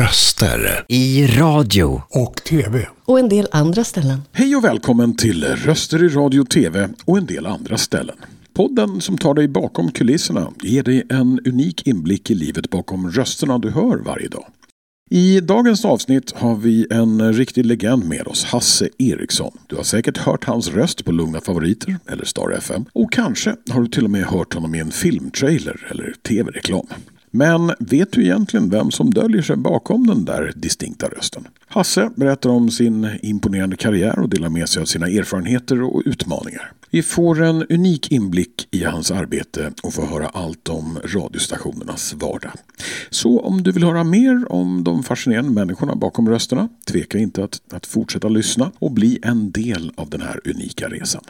Röster. I radio. Och TV. Och en del andra ställen. Hej och välkommen till Röster i radio och TV och en del andra ställen. Podden som tar dig bakom kulisserna ger dig en unik inblick i livet bakom rösterna du hör varje dag. I dagens avsnitt har vi en riktig legend med oss, Hasse Eriksson. Du har säkert hört hans röst på Lugna Favoriter eller Star FM. Och kanske har du till och med hört honom i en filmtrailer eller tv-reklam. Men vet du egentligen vem som döljer sig bakom den där distinkta rösten? Hasse berättar om sin imponerande karriär och delar med sig av sina erfarenheter och utmaningar. Vi får en unik inblick i hans arbete och får höra allt om radiostationernas vardag. Så om du vill höra mer om de fascinerande människorna bakom rösterna, tveka inte att, att fortsätta lyssna och bli en del av den här unika resan.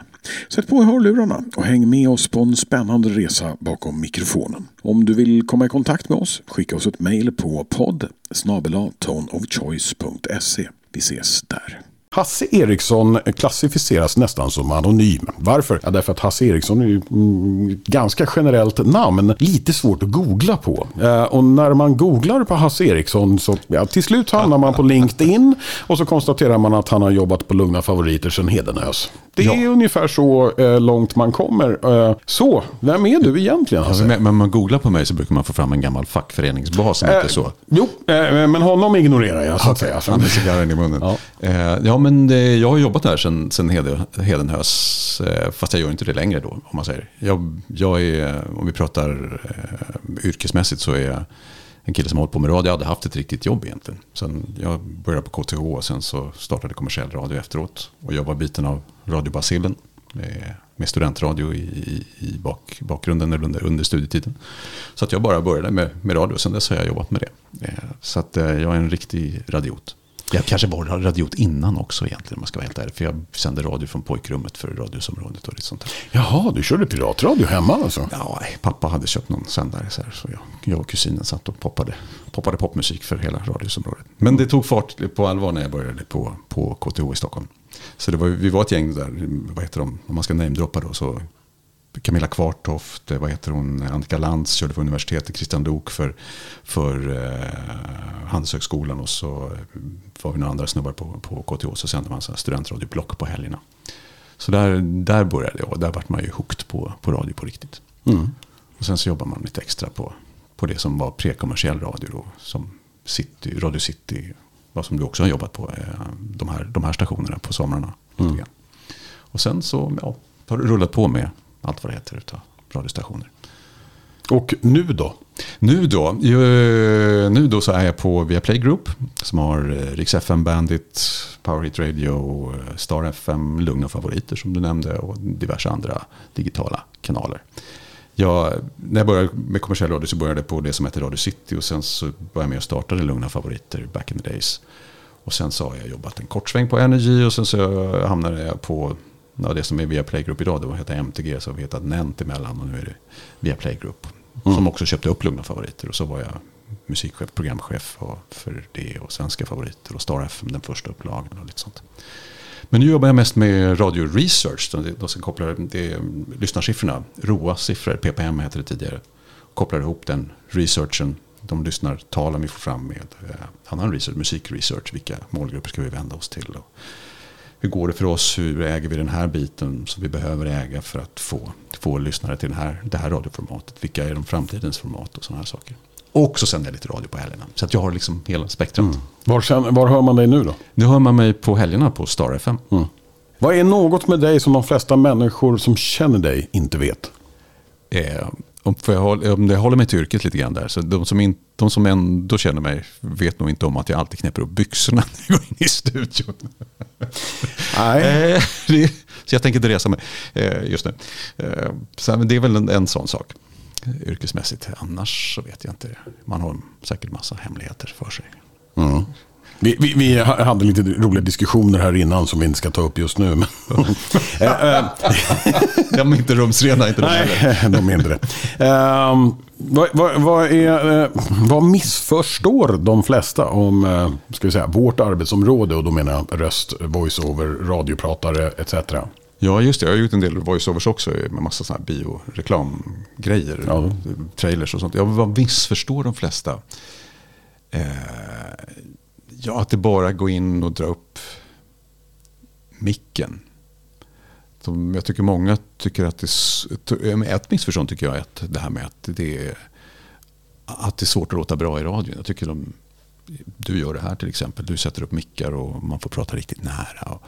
Sätt på hörlurarna och häng med oss på en spännande resa bakom mikrofonen. Om du vill komma i kontakt med oss, skicka oss ett mejl på podd toneofchoice.se. Vi ses där. Hasse Eriksson klassificeras nästan som anonym. Varför? Ja, därför att Hasse Eriksson är ju mm, ganska generellt namn. Lite svårt att googla på. Eh, och när man googlar på Hasse Eriksson så ja, till slut hamnar man på LinkedIn och så konstaterar man att han har jobbat på Lugna Favoriter sedan Hedenös. Det är Ja. ungefär så eh, långt man kommer. Eh, så, vem är du egentligen Hasse? Men när man googlar på mig så brukar man få fram en gammal fackföreningsbas som heter så. Jo, men honom ignorerar jag så att säga. Han med cigarren i munnen. Ja. Ja men det, jag har jobbat där sedan, sen Hedenhös. Eh, fast jag gör inte det längre då, om man säger. Jag, jag är, eh, om vi pratar eh, yrkesmässigt så är jag en kille som har hållit på med radio. Jag hade haft ett riktigt jobb egentligen. Sen jag började på KTH och sen så startade kommersiell radio efteråt. Och jag var biten av radiobacillen. Med, med studentradio i, i, i bak, bakgrunden eller under, under studietiden. Så att jag bara började med, med radio. Sen dess har jag jobbat med det. Eh, Så att eh, jag är en riktig radiot. Jag kanske var radiot innan också egentligen om man ska vara helt ärlig. För jag sände radio från pojkrummet för radiosområdet och lite sånt där. Jaha, du körde piratradio hemma alltså? Ja, nej, pappa hade köpt någon sändare så, här, så jag, jag och kusinen satt och poppade, poppade popmusik för hela radiosområdet. Men det tog fart på allvar när jag började på, på KTH i Stockholm. Så det var, vi var ett gäng där, vad heter de, om man ska namedroppa då så Camilla Kvartoft, vad heter hon, Annika Lantz körde för universitetet, Christian Dok för, för eh, Handelshögskolan och så var vi några andra snubbar på, på KTH så sände man så studentradioblock på helgerna. Så där, där började jag och där vart man ju hooked på, på radio på riktigt. Och sen så jobbar man lite extra på, på det som var prekommersiell radio då, som City, Radio City, vad som du också har jobbat på, eh, de här, de här stationerna på somrarna. grann. Och sen så ja, har det rullat på med allt vad det heter utav radiostationer. Och nu då? Nu då, nu då så är jag på Viaplay Group som har eh, Rix FM Bandit, Power Hit Radio, eh, Star FM, Lugna Favoriter som du nämnde och diverse andra digitala kanaler. Jag, när jag började med kommersiell radio så började jag på det som heter Radio City och sen så började jag med att starta Lugna Favoriter back in the days. Och sen så har jag jobbat en kort sväng på Energy och sen så hamnade jag på ja, det som är Viaplay Group idag. Det heter MTG så vi hetat Nent emellan och nu är det Viaplay Group. Som också köpte upp Lugna Favoriter och så var jag musikchef, programchef för det och Svenska Favoriter och Star FM den första upplagan och lite sånt. Men nu jobbar jag mest med radio research. Då, som kopplar det, lyssnarsiffrorna, ROA-siffror, PPM heter det tidigare. Kopplar ihop den researchen, de lyssnartalen vi får fram med eh, annan research, musikresearch. Vilka målgrupper ska vi vända oss till? Och hur går det för oss? Hur äger vi den här biten som vi behöver äga för att få, få lyssnare till den här, det här radioformatet? Vilka är de framtidens format och sådana här saker? Och så sänder jag lite radio på helgerna. Så att jag har liksom hela spektrat. Var, sen, var hör man dig nu då? Nu hör man mig på helgerna på Star FM. Vad är något med dig som de flesta människor som känner dig inte vet? Eh, om, jag, om jag håller mig till yrket lite grann där. Så de som, in, de som ändå känner mig vet nog inte om att jag alltid knäpper upp byxorna när jag går in i studion. Nej. Eh, så jag tänker inte resa mig eh, just nu. Eh, så, det är väl en, en sån sak. Yrkesmässigt. Annars så vet jag inte. Man har säkert massa hemligheter för sig. Vi, vi, vi hade lite roliga diskussioner här innan som vi inte ska ta upp just nu. Men Eh, eh, De är inte rumsrena, inte de heller. Nej, de är inte det. Ehm, vad, vad, vad, är, eh, vad missförstår de flesta om ska vi säga, vårt arbetsområde? Och då menar jag röst, voiceover, radiopratare etc. Ja, just det. Jag har gjort en del voiceovers också med massa sådana här bioreklamgrejer. Ja. Trailers och sånt. Jag vad missförstår de flesta? Eh, Ja, att det bara går in och dra upp micken. Jag tycker många tycker att det är... Ett missförstånd tycker jag är att det här med att det är, att det är svårt att låta bra i radion. Jag tycker de, du gör det här till exempel. Du sätter upp mickar och man får prata riktigt nära.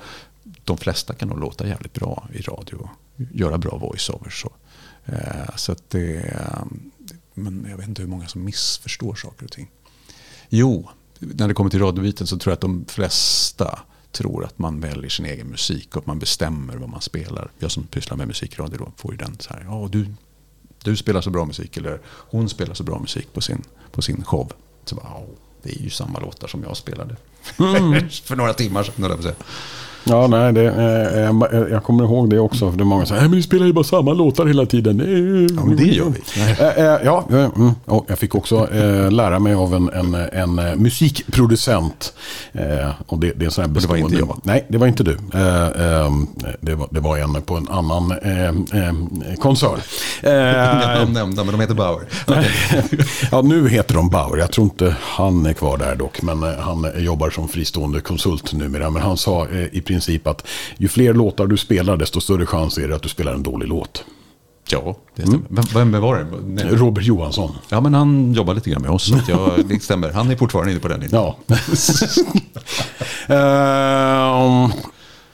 De flesta kan nog låta jävligt bra i radio. och Göra bra voiceovers. Så, eh, så att det... Men jag vet inte hur många som missförstår saker och ting. Jo, när det kommer till radiobiten så tror jag att de flesta tror att man väljer sin egen musik och att man bestämmer vad man spelar. Jag som pysslar med musikradio då får ju den så här. Ja, du, du spelar så bra musik eller hon spelar så bra musik på sin, på sin show. Så bara, ja, det är ju samma låtar som jag spelade mm. för några timmar sedan. Ja, nej, det, eh, jag kommer ihåg det också. För det är många som säger, men vi spelar ju bara samma låtar hela tiden. Ja, men det gör vi. Eh, eh, ja, mm, och jag fick också eh, lära mig av en, en, en eh, musikproducent. Eh, och det, det, är sån här det var inte jag? Nej, det var inte du. det, var, det var en på en annan koncern. de nämnda, men de heter Bauer. ja, nu heter de Bauer. Jag tror inte han är kvar där dock. Men han jobbar som fristående konsult numera. Men han sa i princip princip att ju fler låtar du spelar desto större chans är det att du spelar en dålig låt. Ja, det stämmer. Mm. Vem, vem var det? Nej. Robert Johansson. Ja, men han jobbar lite grann med oss. Så jag, det stämmer. Han är fortfarande inne på den linjen. Ja. uh,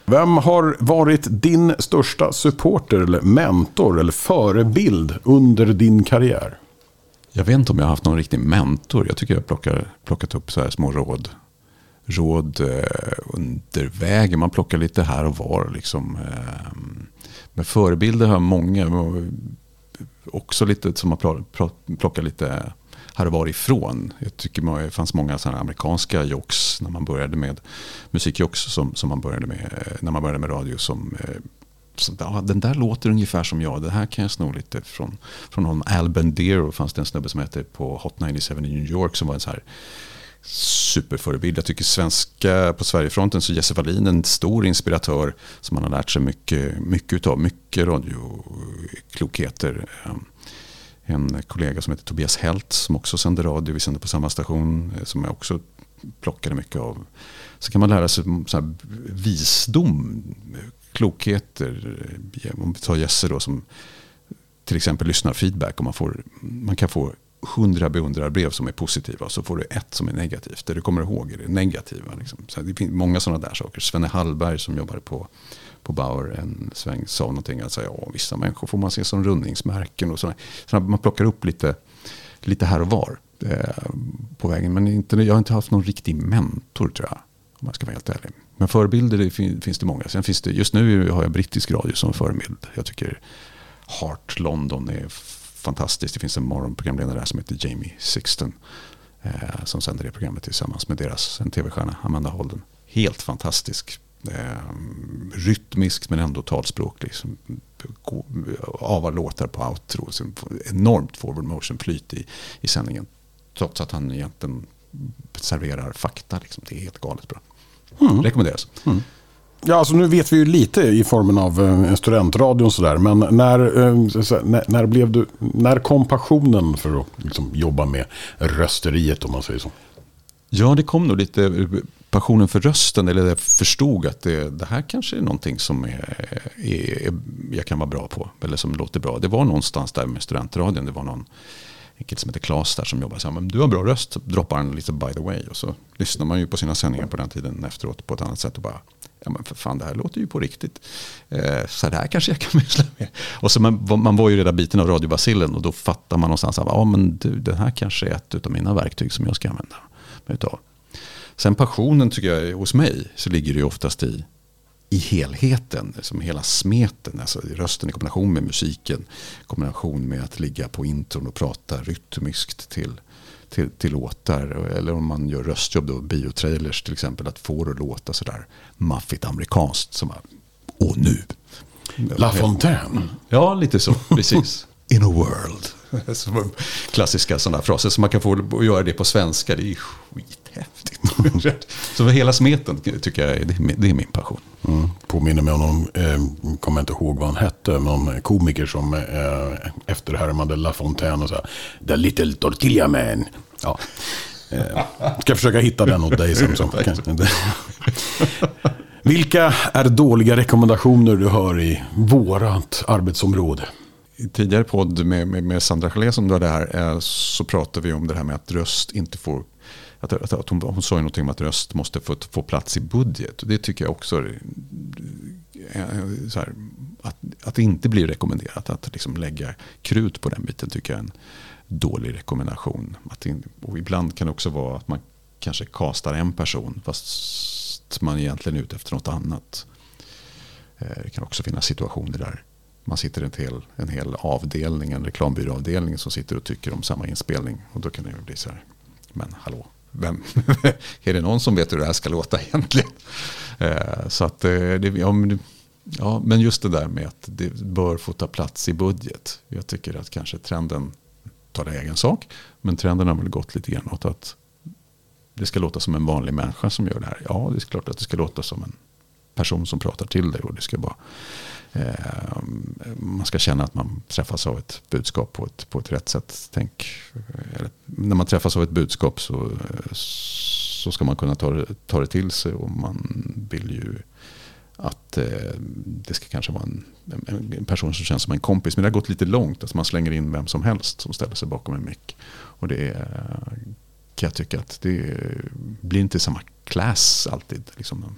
vem har varit din största supporter, eller mentor eller förebild under din karriär? Jag vet inte om jag har haft någon riktig mentor. Jag tycker jag har plockat upp så här små råd råd eh, under vägen. Man plockar lite här och var. Liksom. Eh, men förebilder har många. Också lite som man plockar lite här och var ifrån. Jag tycker det fanns många sådana amerikanska jocks när man började med musikjocks som, som man började med eh, när man började med radio som eh, så, ja, den där låter ungefär som jag. Det här kan jag sno lite från, från någon Al Bandero. fanns det en snubbe som hette på Hot 97 i New York som var en så här superförebild. Jag tycker svenska på Sverigefronten så Jesse Wallin en stor inspiratör som man har lärt sig mycket, mycket av. Mycket radioklokheter. Ehm, en kollega som heter Tobias Helt som också sänder radio. Vi sänder på samma station eh, som jag också plockade mycket av. Så kan man lära sig så här visdom, klokheter. Om vi tar Jesse då som till exempel lyssnar feedback. Och man, får, man kan få hundra beundrarbrev som är positiva och så får du ett som är negativt. Det du kommer ihåg är det negativa. Liksom. Så det finns många sådana där saker. Svenne Hallberg som jobbade på, på Bauer en sväng sa någonting. Alltså, ja, vissa människor får man se som rundningsmärken. Och sådana. Så man plockar upp lite, lite här och var eh, på vägen. Men inte, jag har inte haft någon riktig mentor tror jag. Om man ska vara helt ärlig. Men förebilder det finns det många. Sen finns det, just nu har jag brittisk radio som förebild. Jag tycker Heart London är fantastiskt. Det finns en morgonprogramledare där som heter Jamie Sixton. Eh, som sänder det programmet tillsammans med deras en tv-stjärna Amanda Holden. Helt fantastisk. Eh, rytmiskt men ändå talspråklig. Som avar låtar på outro. Så enormt forward motion flyt i, i sändningen. Trots att han egentligen serverar fakta. Liksom. Det är helt galet bra. Mm. Rekommenderas. Mm. Ja, alltså nu vet vi ju lite i formen av eh, studentradio och sådär. Men när, eh, när, när, blev du, när kom passionen för att liksom jobba med rösteriet om man säger så? Ja, det kom nog lite eh, passionen för rösten. Eller jag förstod att det, det här kanske är någonting som är, är, jag kan vara bra på. Eller som låter bra. Det var någonstans där med studentradion. Det var någon en kille som heter Klas där som jobbade. så här, men du har bra röst. Droppar han lite by the way. Och så lyssnar man ju på sina sändningar på den tiden efteråt på ett annat sätt. Och bara, ja men för fan det här låter ju på riktigt. Eh, så det här kanske jag kan pyssla med. Och så man, man var ju redan biten av radiobasillen och då fattar man någonstans att ja, men du, det här kanske är ett av mina verktyg som jag ska använda mig utav. Sen passionen tycker jag hos mig så ligger det ju oftast i, i helheten, som hela smeten, alltså rösten i kombination med musiken, kombination med att ligga på intron och prata rytmiskt till till, till låtar. Eller om man gör röstjobb då, biotrailers till exempel. Att få det att låta sådär maffigt amerikanskt. Som och nu. La Fontaine. Ja, lite så. Precis. In a world. Klassiska sådana fraser. Så man kan få göra det på svenska. Det är skithäftigt. så hela smeten tycker jag det är min passion. Mm. Påminner mig om någon, eh, kommer inte ihåg vad han hette, någon komiker som eh, efterhärmade La Fontaine och sa The little tortilla man. Ja. Eh, ska försöka hitta den åt dig sen. Så. Vilka är dåliga rekommendationer du hör i vårat arbetsområde? I tidigare podd med, med, med Sandra Gelé som du hade här eh, så pratade vi om det här med att röst inte får att, att, att hon, hon sa ju någonting om att röst måste få, få plats i budget. Och det tycker jag också är, eh, här, att, att det inte blir rekommenderat att liksom lägga krut på den biten tycker jag är en dålig rekommendation. Att, och ibland kan det också vara att man kanske kastar en person fast man egentligen är ute efter något annat. Eh, det kan också finnas situationer där man sitter en hel, en hel avdelning, en reklambyråavdelning som sitter och tycker om samma inspelning. Och då kan det bli så här, men hallå, vem, är det någon som vet hur det här ska låta egentligen? Eh, så att eh, det, ja, men, ja, men just det där med att det bör få ta plats i budget. Jag tycker att kanske trenden tar egen sak. Men trenden har väl gått lite grann åt att det ska låta som en vanlig människa som gör det här. Ja, det är klart att det ska låta som en person som pratar till dig. Och det ska bara, eh, man ska känna att man träffas av ett budskap på ett, på ett rätt sätt. Tänk, eh, eller, när man träffas av ett budskap så, eh, så ska man kunna ta det, ta det till sig. Och man vill ju att eh, det ska kanske vara en, en, person som känns som en kompis. Men det har gått lite långt. Alltså man slänger in vem som helst som ställer sig bakom en mick. Och det är, kan jag tycka att det blir inte samma class alltid. Liksom,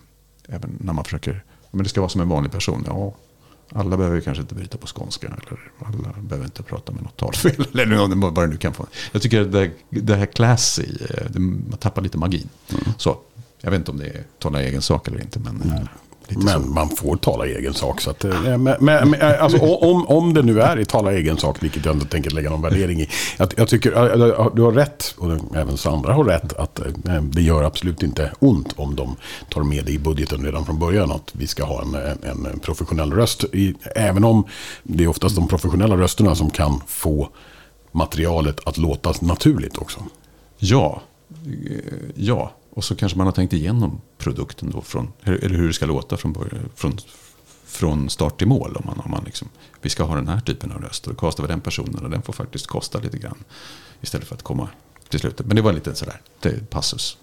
även när man försöker, men det ska vara som en vanlig person. Ja, alla behöver kanske inte bryta på skånska. Eller alla behöver inte prata med något talfel. Eller vad det nu kan få. Jag tycker att det, det här classy, eh, man tappar lite magin. Mm. Så, jag vet inte om det är tala egen sak eller inte. Men, mm. Men så. man får tala egen sak. Så att, eh, men, men, eh, alltså, om, om det nu är i tala egen sak, vilket jag inte tänker lägga någon värdering i. Jag, jag tycker eh, du har rätt, och även Sandra har rätt, att det gör absolut inte ont om de tar med det i budgeten redan från början. Att vi ska ha en, en professionell röst. I, även om det är oftast de professionella rösterna som kan få materialet att låta naturligt också. Ja, ja. Och så kanske man har tänkt igenom produkten då från, eller hur det ska låta från, från, från start till mål. Om man, om man liksom, vi ska ha den här typen av röst och då kastar vi den personen och den får faktiskt kosta lite grann. Istället för att komma till slutet. Men det var lite sådär, det passus.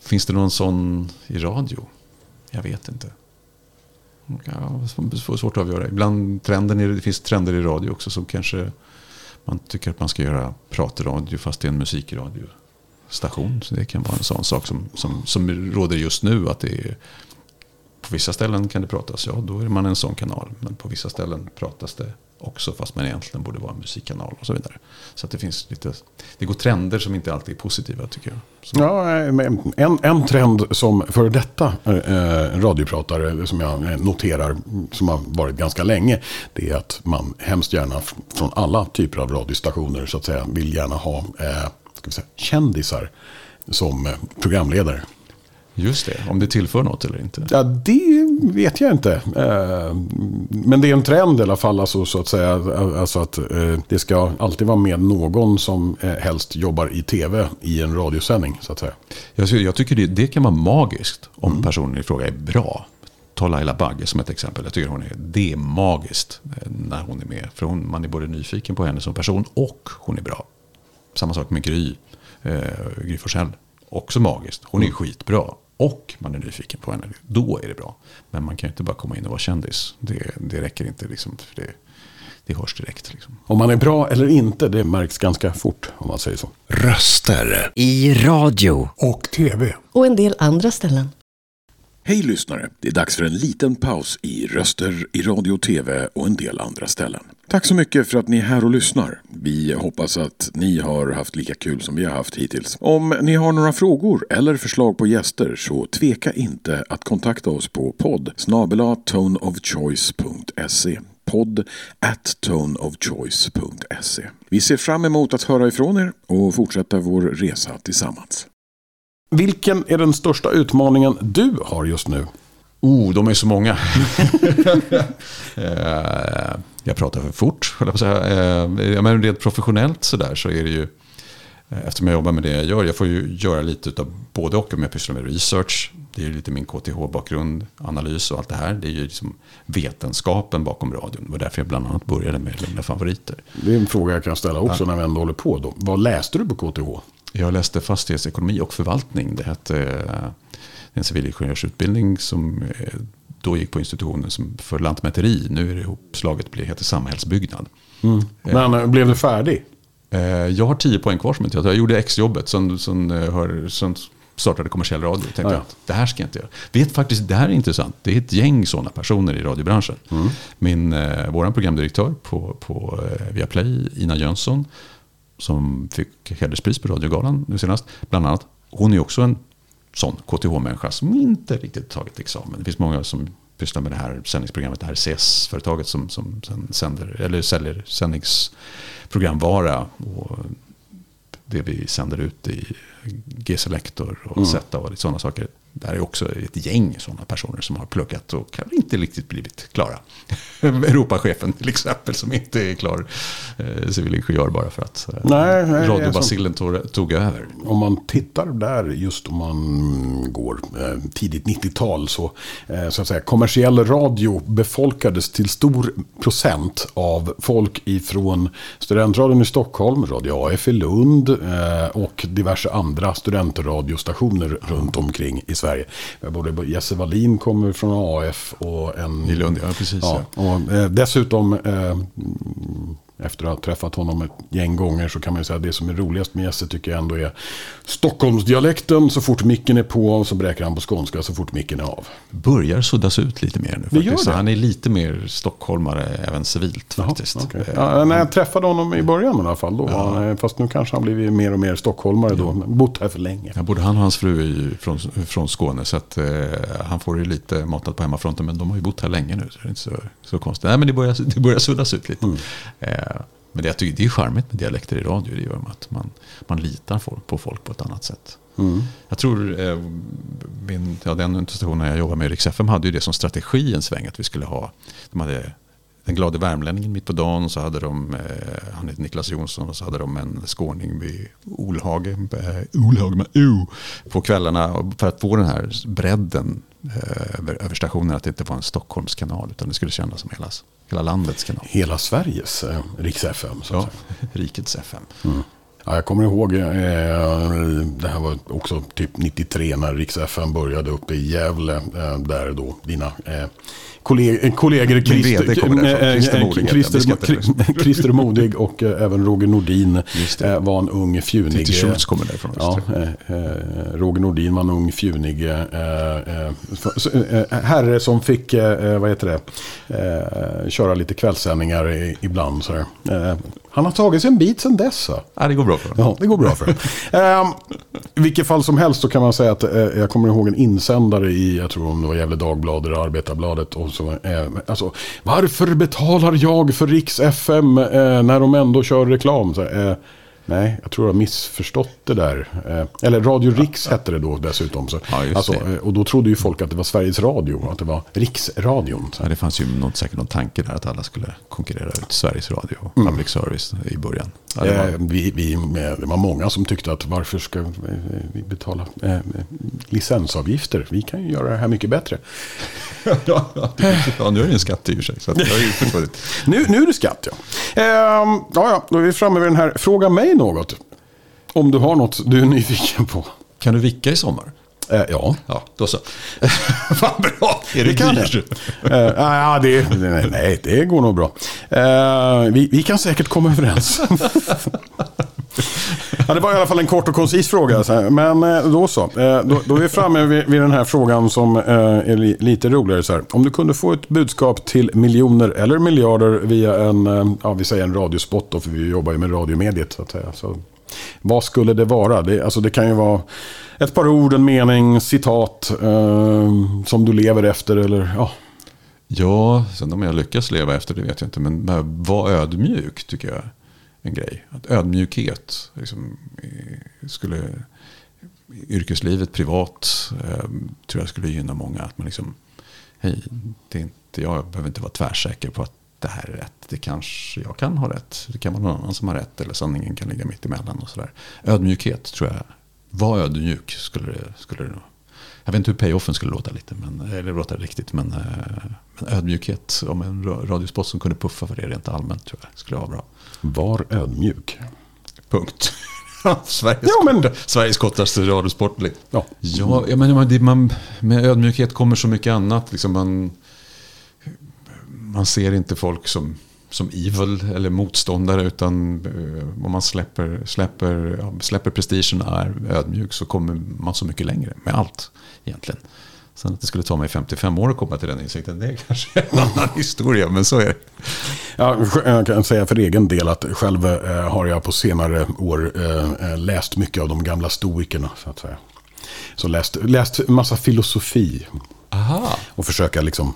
Finns det någon sån i radio? Jag vet inte. Ja, svårt att avgöra. Ibland trenden är, det finns trender i radio också som kanske man tycker att man ska göra pratradio fast det är en musikradio station. Så det kan vara en sån sak som, som, som råder just nu. att det är, På vissa ställen kan det pratas, ja då är man en sån kanal. Men på vissa ställen pratas det också fast man egentligen borde vara en musikkanal och så vidare. Så att det finns lite, det går trender som inte alltid är positiva tycker jag. Så. Ja, en, en trend som före detta eh, eh, radiopratare som jag noterar som har varit ganska länge. Det är att man hemskt gärna från alla typer av radiostationer så att säga vill gärna ha eh, ska säga, kändisar som eh, programledare. Just det, om det tillför något eller inte? Ja, det vet jag inte. Eh, men det är en trend i alla fall, alltså, så att säga. Alltså att eh, det ska alltid vara med någon som helst jobbar i tv i en radiosändning, så att säga. Jag tycker det, det kan vara magiskt om mm. personen i fråga är bra. Ta Laila Bagge som ett exempel. Jag tycker hon är, det är magiskt när hon är med. För hon, man är både nyfiken på henne som person och hon är bra. Samma sak med Gry, eh, Gry Forssell. Också magiskt. Hon är mm. skitbra. Och man är nyfiken på henne. Då är det bra. Men man kan ju inte bara komma in och vara kändis. Det, det räcker inte. Liksom, för det, det hörs direkt. Liksom. Om man är bra eller inte, det märks ganska fort om man säger så. Röster. I radio. Och tv. Och en del andra ställen. Hej lyssnare! Det är dags för en liten paus i röster, i radio och tv och en del andra ställen. Tack så mycket för att ni är här och lyssnar. Vi hoppas att ni har haft lika kul som vi har haft hittills. Om ni har några frågor eller förslag på gäster så tveka inte att kontakta oss på podd toneofchoice.se podd at toneofchoice.se. Vi ser fram emot att höra ifrån er och fortsätta vår resa tillsammans. Vilken är den största utmaningen du har just nu? Oh, de är så många. Eh, jag pratar för fort, jag på säga. Eh, men rent professionellt så där så är det ju, eh, eftersom jag jobbar med det jag gör, jag får ju göra lite av både och om jag pysslar med research. Det är ju lite min KTH-bakgrund, analys och allt det här. Det är ju liksom vetenskapen bakom radion. Det var därför jag bland annat började med Lugna favoriter. Det är en fråga jag kan ställa också ja. när vi ändå håller på. Då. Vad läste du på KTH? Jag läste fastighetsekonomi och förvaltning. Det hette eh, en civilingenjörsutbildning som eh, då gick på institutionen som för lantmäteri. Nu är det ihopslaget, det heter samhällsbyggnad. Mm. Men eh, blev du färdig? Jag har tio poäng kvar som inte jag Jag gjorde exjobbet. Sen, sen, eh, hör- startade kommersiell radio. Tänkte Ja, att det här ska jag inte göra. Vet faktiskt, det här är intressant. Det är ett gäng sådana personer i radiobranschen. Mm. Min, eh, våran programdirektör på, på eh, Viaplay, Ina Jönsson, som fick hederspris på Radiogalan nu senast, bland annat. Hon är också en sån KTH-människa som inte riktigt tagit examen. Det finns många som pysslar med det här sändningsprogrammet, det här CS-företaget som, som sen sänder, eller säljer sändningsprogramvara. Och det vi sänder ut i G-selektor och Mm. Z och sådana saker. Där är också ett gäng sådana personer som har pluggat och kanske inte riktigt blivit klara. Europachefen till exempel som inte är klar eh, civilingenjör bara för att eh, Nej, radiobasillen tog, tog över. Om man tittar där, just om man går eh, tidigt 90-tal, så, eh, så att säga, kommersiell radio befolkades till stor procent av folk ifrån studentradion i Stockholm, Radio AF i Lund eh, och diverse andra studentradiostationer runt omkring i Sverige. Både Jesse Wallin kommer från AF och en... I Lund, ja precis. Ja, Ja. och eh, dessutom, eh, efter att ha träffat honom ett gäng gånger så kan man ju säga att det som är roligast med Jesse tycker jag ändå är Stockholmsdialekten. Så fort micken är på så bräker han på skånska så fort micken är av. Börjar suddas ut lite mer nu Det faktiskt. Det. Han är lite mer stockholmare även civilt faktiskt. okej. Eh, Ja, när jag träffade honom i början i alla fall. Då, han, eh, Fast nu kanske han blivit mer och mer stockholmare då. men Bott här för länge. Ja, både han och hans fru är från, från Skåne så att, eh, han får ju lite matat på hemmafronten. Men de har ju bott här länge nu så det är inte så, så konstigt. Nej men det börjar, det börjar suddas ut lite. Eh, men det, jag tycker, det är charmigt med dialekter i radio. Det gör att man, man litar på folk på ett annat sätt. Jag tror eh, min, ja, den stationen jag jobbar med, Rix FM, hade ju det som strategi en sväng. Att vi skulle ha, de hade den glade värmlänningen mitt på dagen. Så hade de, eh, han heter Niklas Jonsson, och så hade de en skåning vid Olhage, eh, Olhage med O, på kvällarna. För att få den här bredden över, över stationen, att det inte var en Stockholmskanal, utan det skulle kännas som hela, hela landets kanal. Hela Sveriges eh, Rix FM. Så att Ja, rikets FM. Ja, jag kommer ihåg, eh, det här var också typ 93 när Rix FM började uppe i Gävle. Eh, där då dina eh, kolleg- eh, kollegor eh, Christer eh, Christer, Christer- Modig och även Roger Nordin var en ung fjunig. Titti Schultz kommer därifrån. Ja, Roger Nordin var en ung fjunig herre som fick, vad heter det, köra lite kvällssändningar ibland. Så eh, han har tagit sig en bit sedan dess. Ja, det går bra för honom. Ja, det går bra för um, I vilket fall som helst så kan man säga att eh, jag kommer ihåg en insändare i, jag tror om det var Gävle Dagblad eller Arbetarbladet. Och så, eh, alltså, varför betalar jag för Riks FM eh, när de ändå kör reklam? Så, eh, nej, jag tror jag har missförstått det där. Eh, eller Radio Riks hette det då dessutom. Så, Ja, alltså, eh, och då trodde ju folk att det var Sveriges Radio, att det var Riksradion. Så. Ja, det fanns ju något, säkert någon tanke där att alla skulle konkurrera ut Sveriges Radio och Mm. public service i början. Ja, det Eh, var, vi, vi, eh, det var många som tyckte att varför ska eh, vi betala eh, licensavgifter? Vi kan ju göra det här mycket bättre. Ja, ja, nu är det en skatt i och för sig. Så det har ju försvunnit. Nu, nu är det skatt ja. Ehm, ja, ja. Då är vi framme vid den här. Fråga mig något. Om du har något du är nyfiken på. Kan du vicka i sommar? Eh, ja. Ja, då så. Vad bra. Är det, Det kan dyrt? Eh, ja, det, nej, nej, det går nog bra. Eh, vi, vi kan säkert komma överens. ja, det var i alla fall en kort och koncis fråga. Men eh, då så. Eh, då, då är vi framme vid, den här frågan som eh, är lite roligare. Så här. Om du kunde få ett budskap till miljoner eller miljarder via en, ja, vi säger en radiospot, då, för vi jobbar ju med radiomediet. Så att säga. Så, vad skulle det vara? Det, alltså, det kan ju vara ett par ord, en mening, citat eh, som du lever efter. Eller, ja, Ja, sen om jag lyckas leva efter det vet jag inte. Men var ödmjuk tycker jag en grej. Att ödmjukhet liksom, skulle yrkeslivet, privat, eh, tror jag skulle gynna många. Att man liksom, hej, det är inte, jag behöver inte vara tvärsäker på att det här är rätt. Det kanske jag kan ha rätt. Det kan vara någon annan som har rätt. Eller sanningen kan ligga mitt emellan och sådär. Ödmjukhet tror jag. Var ödmjuk skulle det, skulle det nog. Jag vet inte hur payoffen skulle låta lite, men, eller låta riktigt. Men, eh, men ödmjukhet om en radiospot som kunde puffa för det rent allmänt tror jag skulle vara bra var ödmjuk. Punkt. Sveriges, Ja, men- Sveriges kortaste radiosport. Ja. Ja, jag menar, det, man, med ödmjukhet kommer så mycket annat. Liksom man, man ser inte folk som, som evil eller motståndare. Utan eh, om man släpper, släpper, ja, släpper prestigen och är ödmjuk så kommer man så mycket längre med allt egentligen. Sen att det skulle ta mig 55 år att komma till den insikten, det är kanske en annan historia, men så är det. Ja, jag kan säga för egen del att själv eh, har jag på senare år eh, eh, läst mycket av de gamla stoikerna. Så att säga. Så läst, läst massa filosofi Aha. och försöka liksom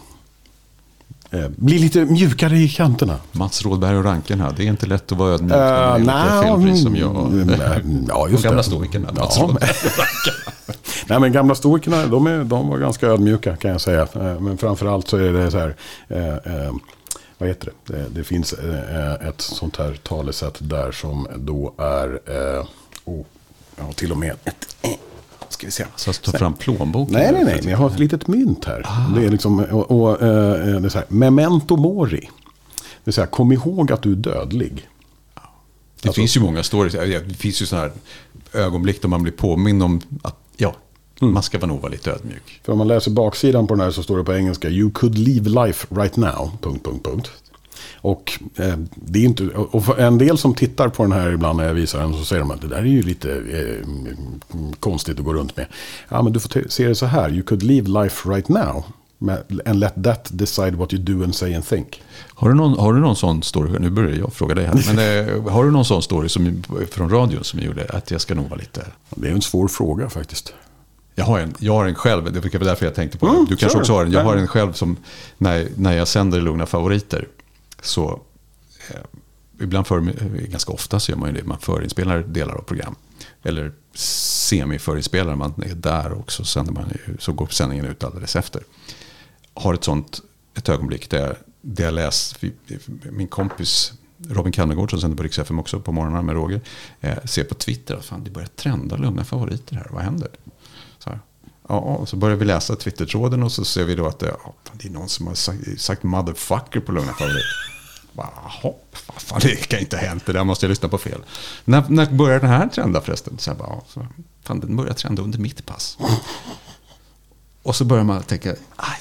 bli lite mjukare i kanterna. Mats Rådberg och Ranken här, det är inte lätt att vara ödmjuk när man har gjort som jag. Ja, De just gamla det. stoikerna, Mats Ja, Rådberg. Nej, men gamla stoikerna, de, är, de var ganska ödmjuka kan jag säga. Eh, Men framförallt så är det så här, eh, eh, vad heter det? det? Det finns eh, ett sånt här talesätt där som då är, eh, oh, ja, till och med ett, eh, ska vi se. Så att ta fram plånboken. Nej, nej, nej, men jag har ett litet mynt här. Det är liksom, och, och, eh, det är så här, memento mori. Det vill säga, kom ihåg att du är dödlig. Det finns ju många stories. Det finns ju sådana här ögonblick då man blir påminn om att ja, man ska nog vara lite ödmjuk. För om man läser baksidan på den här så står det på engelska You could leave life right now. Punkt, punkt, punkt. Och eh, det är inte, och en del som tittar på den här ibland när jag visar den så säger de att det där är ju lite eh, konstigt att gå runt med. Ja men du får se det så här. You could leave life right now. And let that decide what you do and say and think. Har du någon, har du någon sån story, nu börjar jag fråga dig här, men eh, har du någon sån story som, från radion som gjorde att jag ska nog vara lite... Det är en svår fråga faktiskt. Jag har en, jag har en själv, det var därför jag tänkte på det. Mm, Du kanske kör. också har en. Jag har en själv som, när, när jag sänder Lugna Favoriter, så eh, ibland för, eh, ganska ofta så gör man ju det, man förinspelar delar av program. Eller semiförinspelar, man är där och så, sänder man, så går sändningen ut alldeles efter. Har ett sånt, ett ögonblick där, jag- där jag läst, min kompis Robin Kannegård som sänder på Rix FM också på morgonen med Roger, eh, ser på Twitter att fan, det börjar trenda Lugna Favoriter här, vad händer? Ja, och så börjar vi läsa Twitter-tråden och så ser vi då att det, ja, det är någon som har sagt, sagt motherfucker på Lugna Favorit. Bara, Hopp, vad fan, det kan inte ha hänt, det där måste jag lyssna på fel. När, när börjar den här trenda förresten? Så jag bara, ja, så, fan, den börjar trenda under mitt pass. Och så börjar man tänka, aj,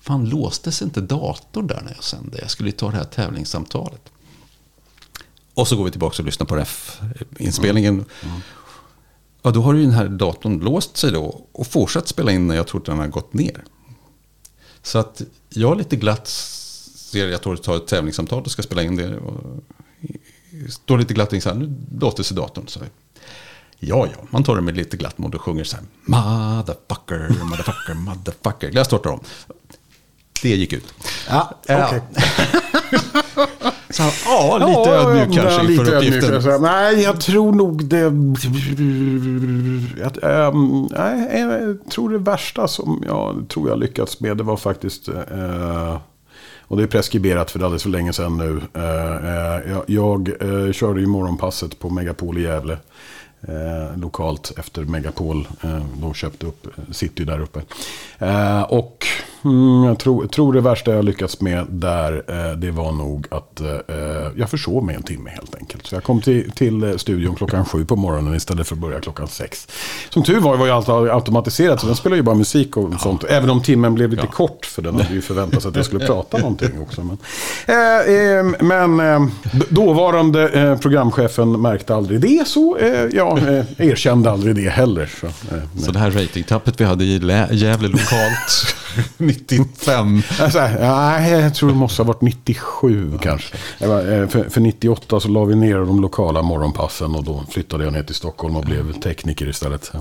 fan låstes inte datorn där när jag sände? Jag skulle ju ta det här tävlingssamtalet. Och så går vi tillbaka och lyssnar på ref-inspelningen. Mm. Mm. Ja, då har ju den här datorn låst sig då och fortsatt spela in när jag trodde den har gått ner. Så att jag lite glatt ser jag tar, tar ett tävlingssamtal och ska spela in det. Och står lite glatt in så här, nu låter sig datorn. Så ja, ja, man tar det med lite glatt mod och sjunger så här. Motherfucker, motherfucker, motherfucker. Jag startar om. Det gick ut. Ja, okej. Så, ja, lite ödmjuk kanske ja, lite inför uppgiften. ödmjuk. Nej, jag tror nog det... Att, ehm, nej, jag tror det värsta som jag tror jag lyckats med det var faktiskt... eh, och det är preskriberat för det är alldeles för länge sedan nu. Eh, jag jag eh, körde ju morgonpasset på Megapol i Gävle. Eh, lokalt efter Megapol. Eh, de köpte upp City där uppe. Eh, och mm, jag tror, tror det värsta jag lyckats med där, eh, det var nog att eh, jag försov mig en timme helt enkelt. Så jag kom till, till eh, studion klockan sju på morgonen istället för att börja klockan sex. Som tur var var ju allt automatiserat, så den spelar ju bara musik och sånt. Även om timmen blev lite kort, för den hade ju förväntat sig att jag skulle prata någonting också. Men, eh, eh, men eh, dåvarande eh, programchefen märkte aldrig det, så eh, jag eh, erkände aldrig det heller. Så, eh, Så det här ratingtappet vi hade i Gävle lokalt 95. Alltså, nej, jag tror det måste ha varit 97 kanske. Eh, för, för 98 så la vi ner de lokala morgonpassen och då flyttade jag ner till Stockholm och blev tekniker istället.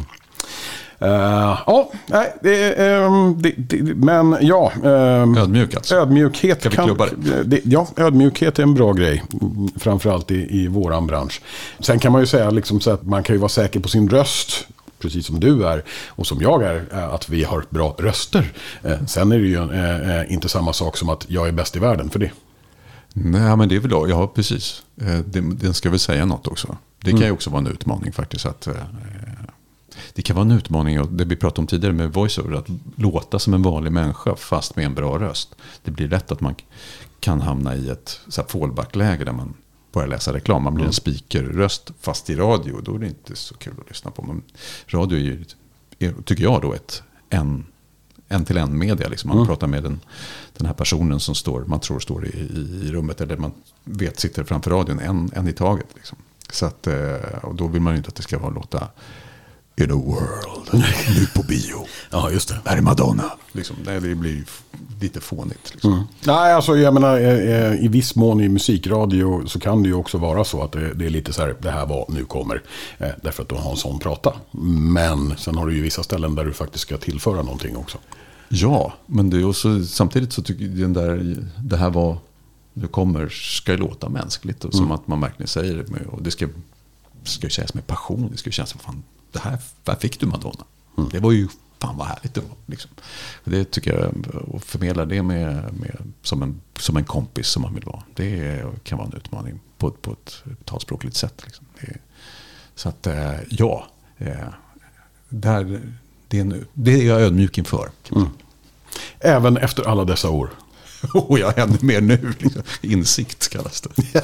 Eh, ja, nej, det, ehm, det, det, men ja. ehm, Ödmjuk alltså. Ödmjukhet kan, klubba det, ja, ödmjukhet är en bra grej. Framförallt i, i våran bransch. Sen kan man ju säga liksom så att man kan ju vara säker på sin röst. Precis som du är och som jag är. eh, Att vi har bra röster. Eh, Sen är det ju eh, inte samma sak som att jag är bäst i världen för det. Nej, men det är väl då, ja precis. Den ska väl säga något också. Det kan ju också vara en utmaning faktiskt. Att, det kan vara en utmaning, och det vi pratade om tidigare med voiceover, att låta som en vanlig människa fast med en bra röst. Det blir lätt att man kan hamna i ett fallback-läge där man börja läsa reklam. Man blir en speakerröst fast i radio. Då är det inte så kul att lyssna på. Men radio är ju, tycker jag då, ett en, en till en media. Liksom. Man mm. pratar med den, den här personen som står, man tror står i, i rummet. Eller man vet sitter framför radion en, en i taget. Liksom. Så att, eh, och då vill man ju inte att det ska vara låta In a world, nu på bio. ja, just det. Här är Madonna. Liksom, det blir lite fånigt. Liksom. Mm. Nej, alltså jag menar eh, eh, i viss mån i musikradio så kan det ju också vara så att det, är lite så här, det här var, nu kommer. Eh, därför att du har en sån prata. Men sen har du ju vissa ställen där du faktiskt ska tillföra någonting också. Ja, men det är också, samtidigt så tycker jag den där, det här var, nu kommer, ska låta mänskligt. Och mm. Som att man verkligen säger det. Och det ska, ska sägas med passion. Det ska kännas som fan, det här, här fick du Madonna. Mm. Det var ju fan vad härligt det var. Liksom. Det tycker jag, att förmedla det med, med, som, en, som en kompis som man vill vara. Det kan vara en utmaning på, på ett talspråkligt sätt. Liksom. Det, så att eh, ja, eh, där, det, är en, det är jag ödmjuk inför. Mm. Även efter alla dessa år? Och jag ännu mer nu. Liksom. Insikt kallas det.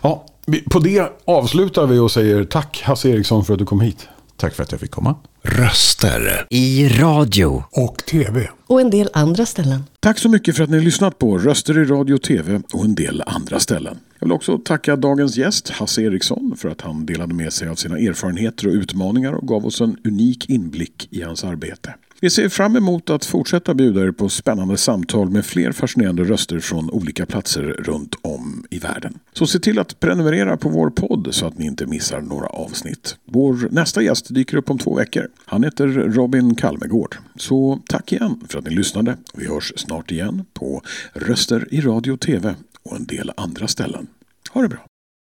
ja, på det avslutar vi och säger tack Hasse Eriksson för att du kom hit. Tack för att jag fick komma. Röster i radio och tv. Och en del andra ställen. Tack så mycket för att ni har lyssnat på Röster i radio och tv och en del andra ställen. Jag vill också tacka dagens gäst Hasse Eriksson för att han delade med sig av sina erfarenheter och utmaningar och gav oss en unik inblick i hans arbete. Vi ser fram emot att fortsätta bjuda er på spännande samtal med fler fascinerande röster från olika platser runt om i världen. Så se till att prenumerera på vår podd så att ni inte missar några avsnitt. Vår nästa gäst dyker upp om två veckor. Han heter Robin Kalmegård. Så tack igen för att ni lyssnade. Vi hörs snart igen på Röster i radio och tv och en del andra ställen. Ha det bra!